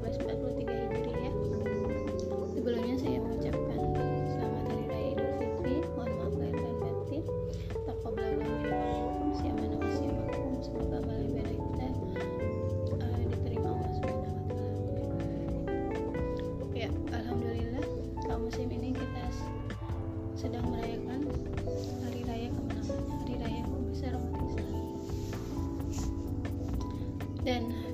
1443 ya. Sebelumnya saya mengucapkan selamat hari raya Idul Fitri. Mohon maaf lahir dan batin. Taqabbalallahu wa minkum siyamana. Semoga amal ibadah eh, kita uh, diterima Allah Subhanahu wa taala. Ya, alhamdulillah kaum muslim ini kita sedang merayakan hari raya kemenangan, hari raya pembesar umat Islam. Dan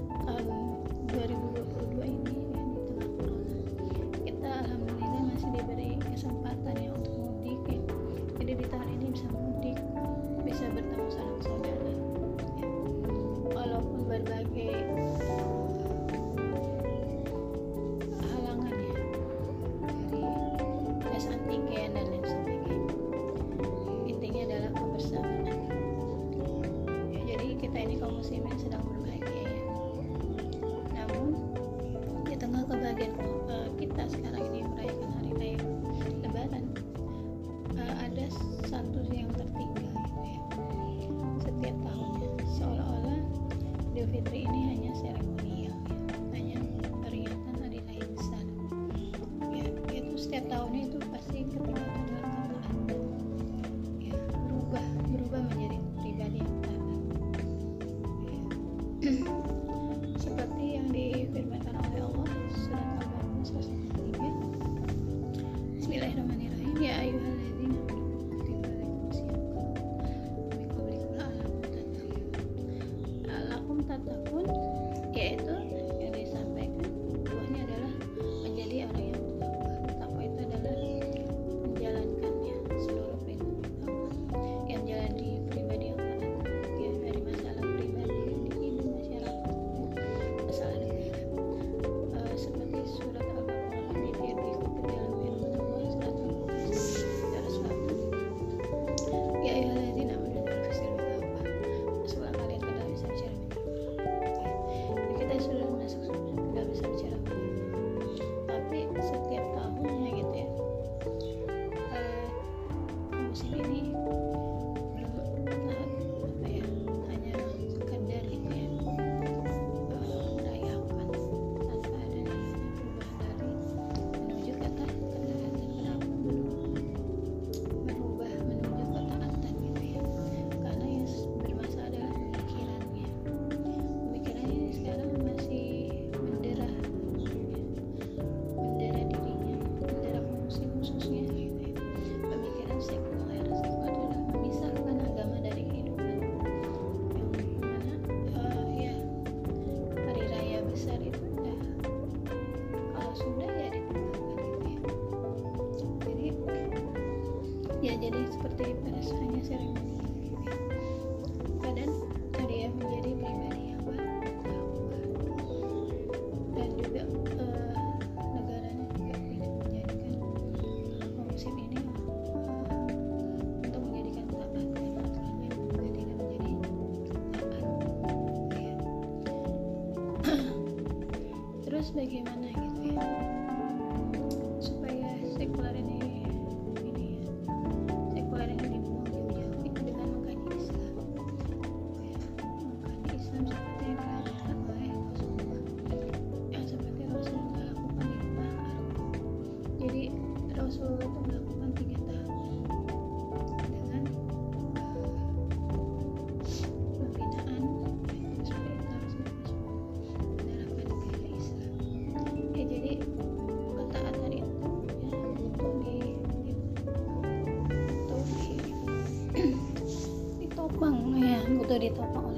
setiap tahunnya itu chili Sunda ya diperkenalkan ya jadi ya jadi seperti pada hanya seremoni harus bagaimana gitu ya? Supaya sekuler ini ini ya, sekuler ini dibuang jauh-jauh dengan mengkaji Islam. Mengkaji Islam abang đi tập ditopang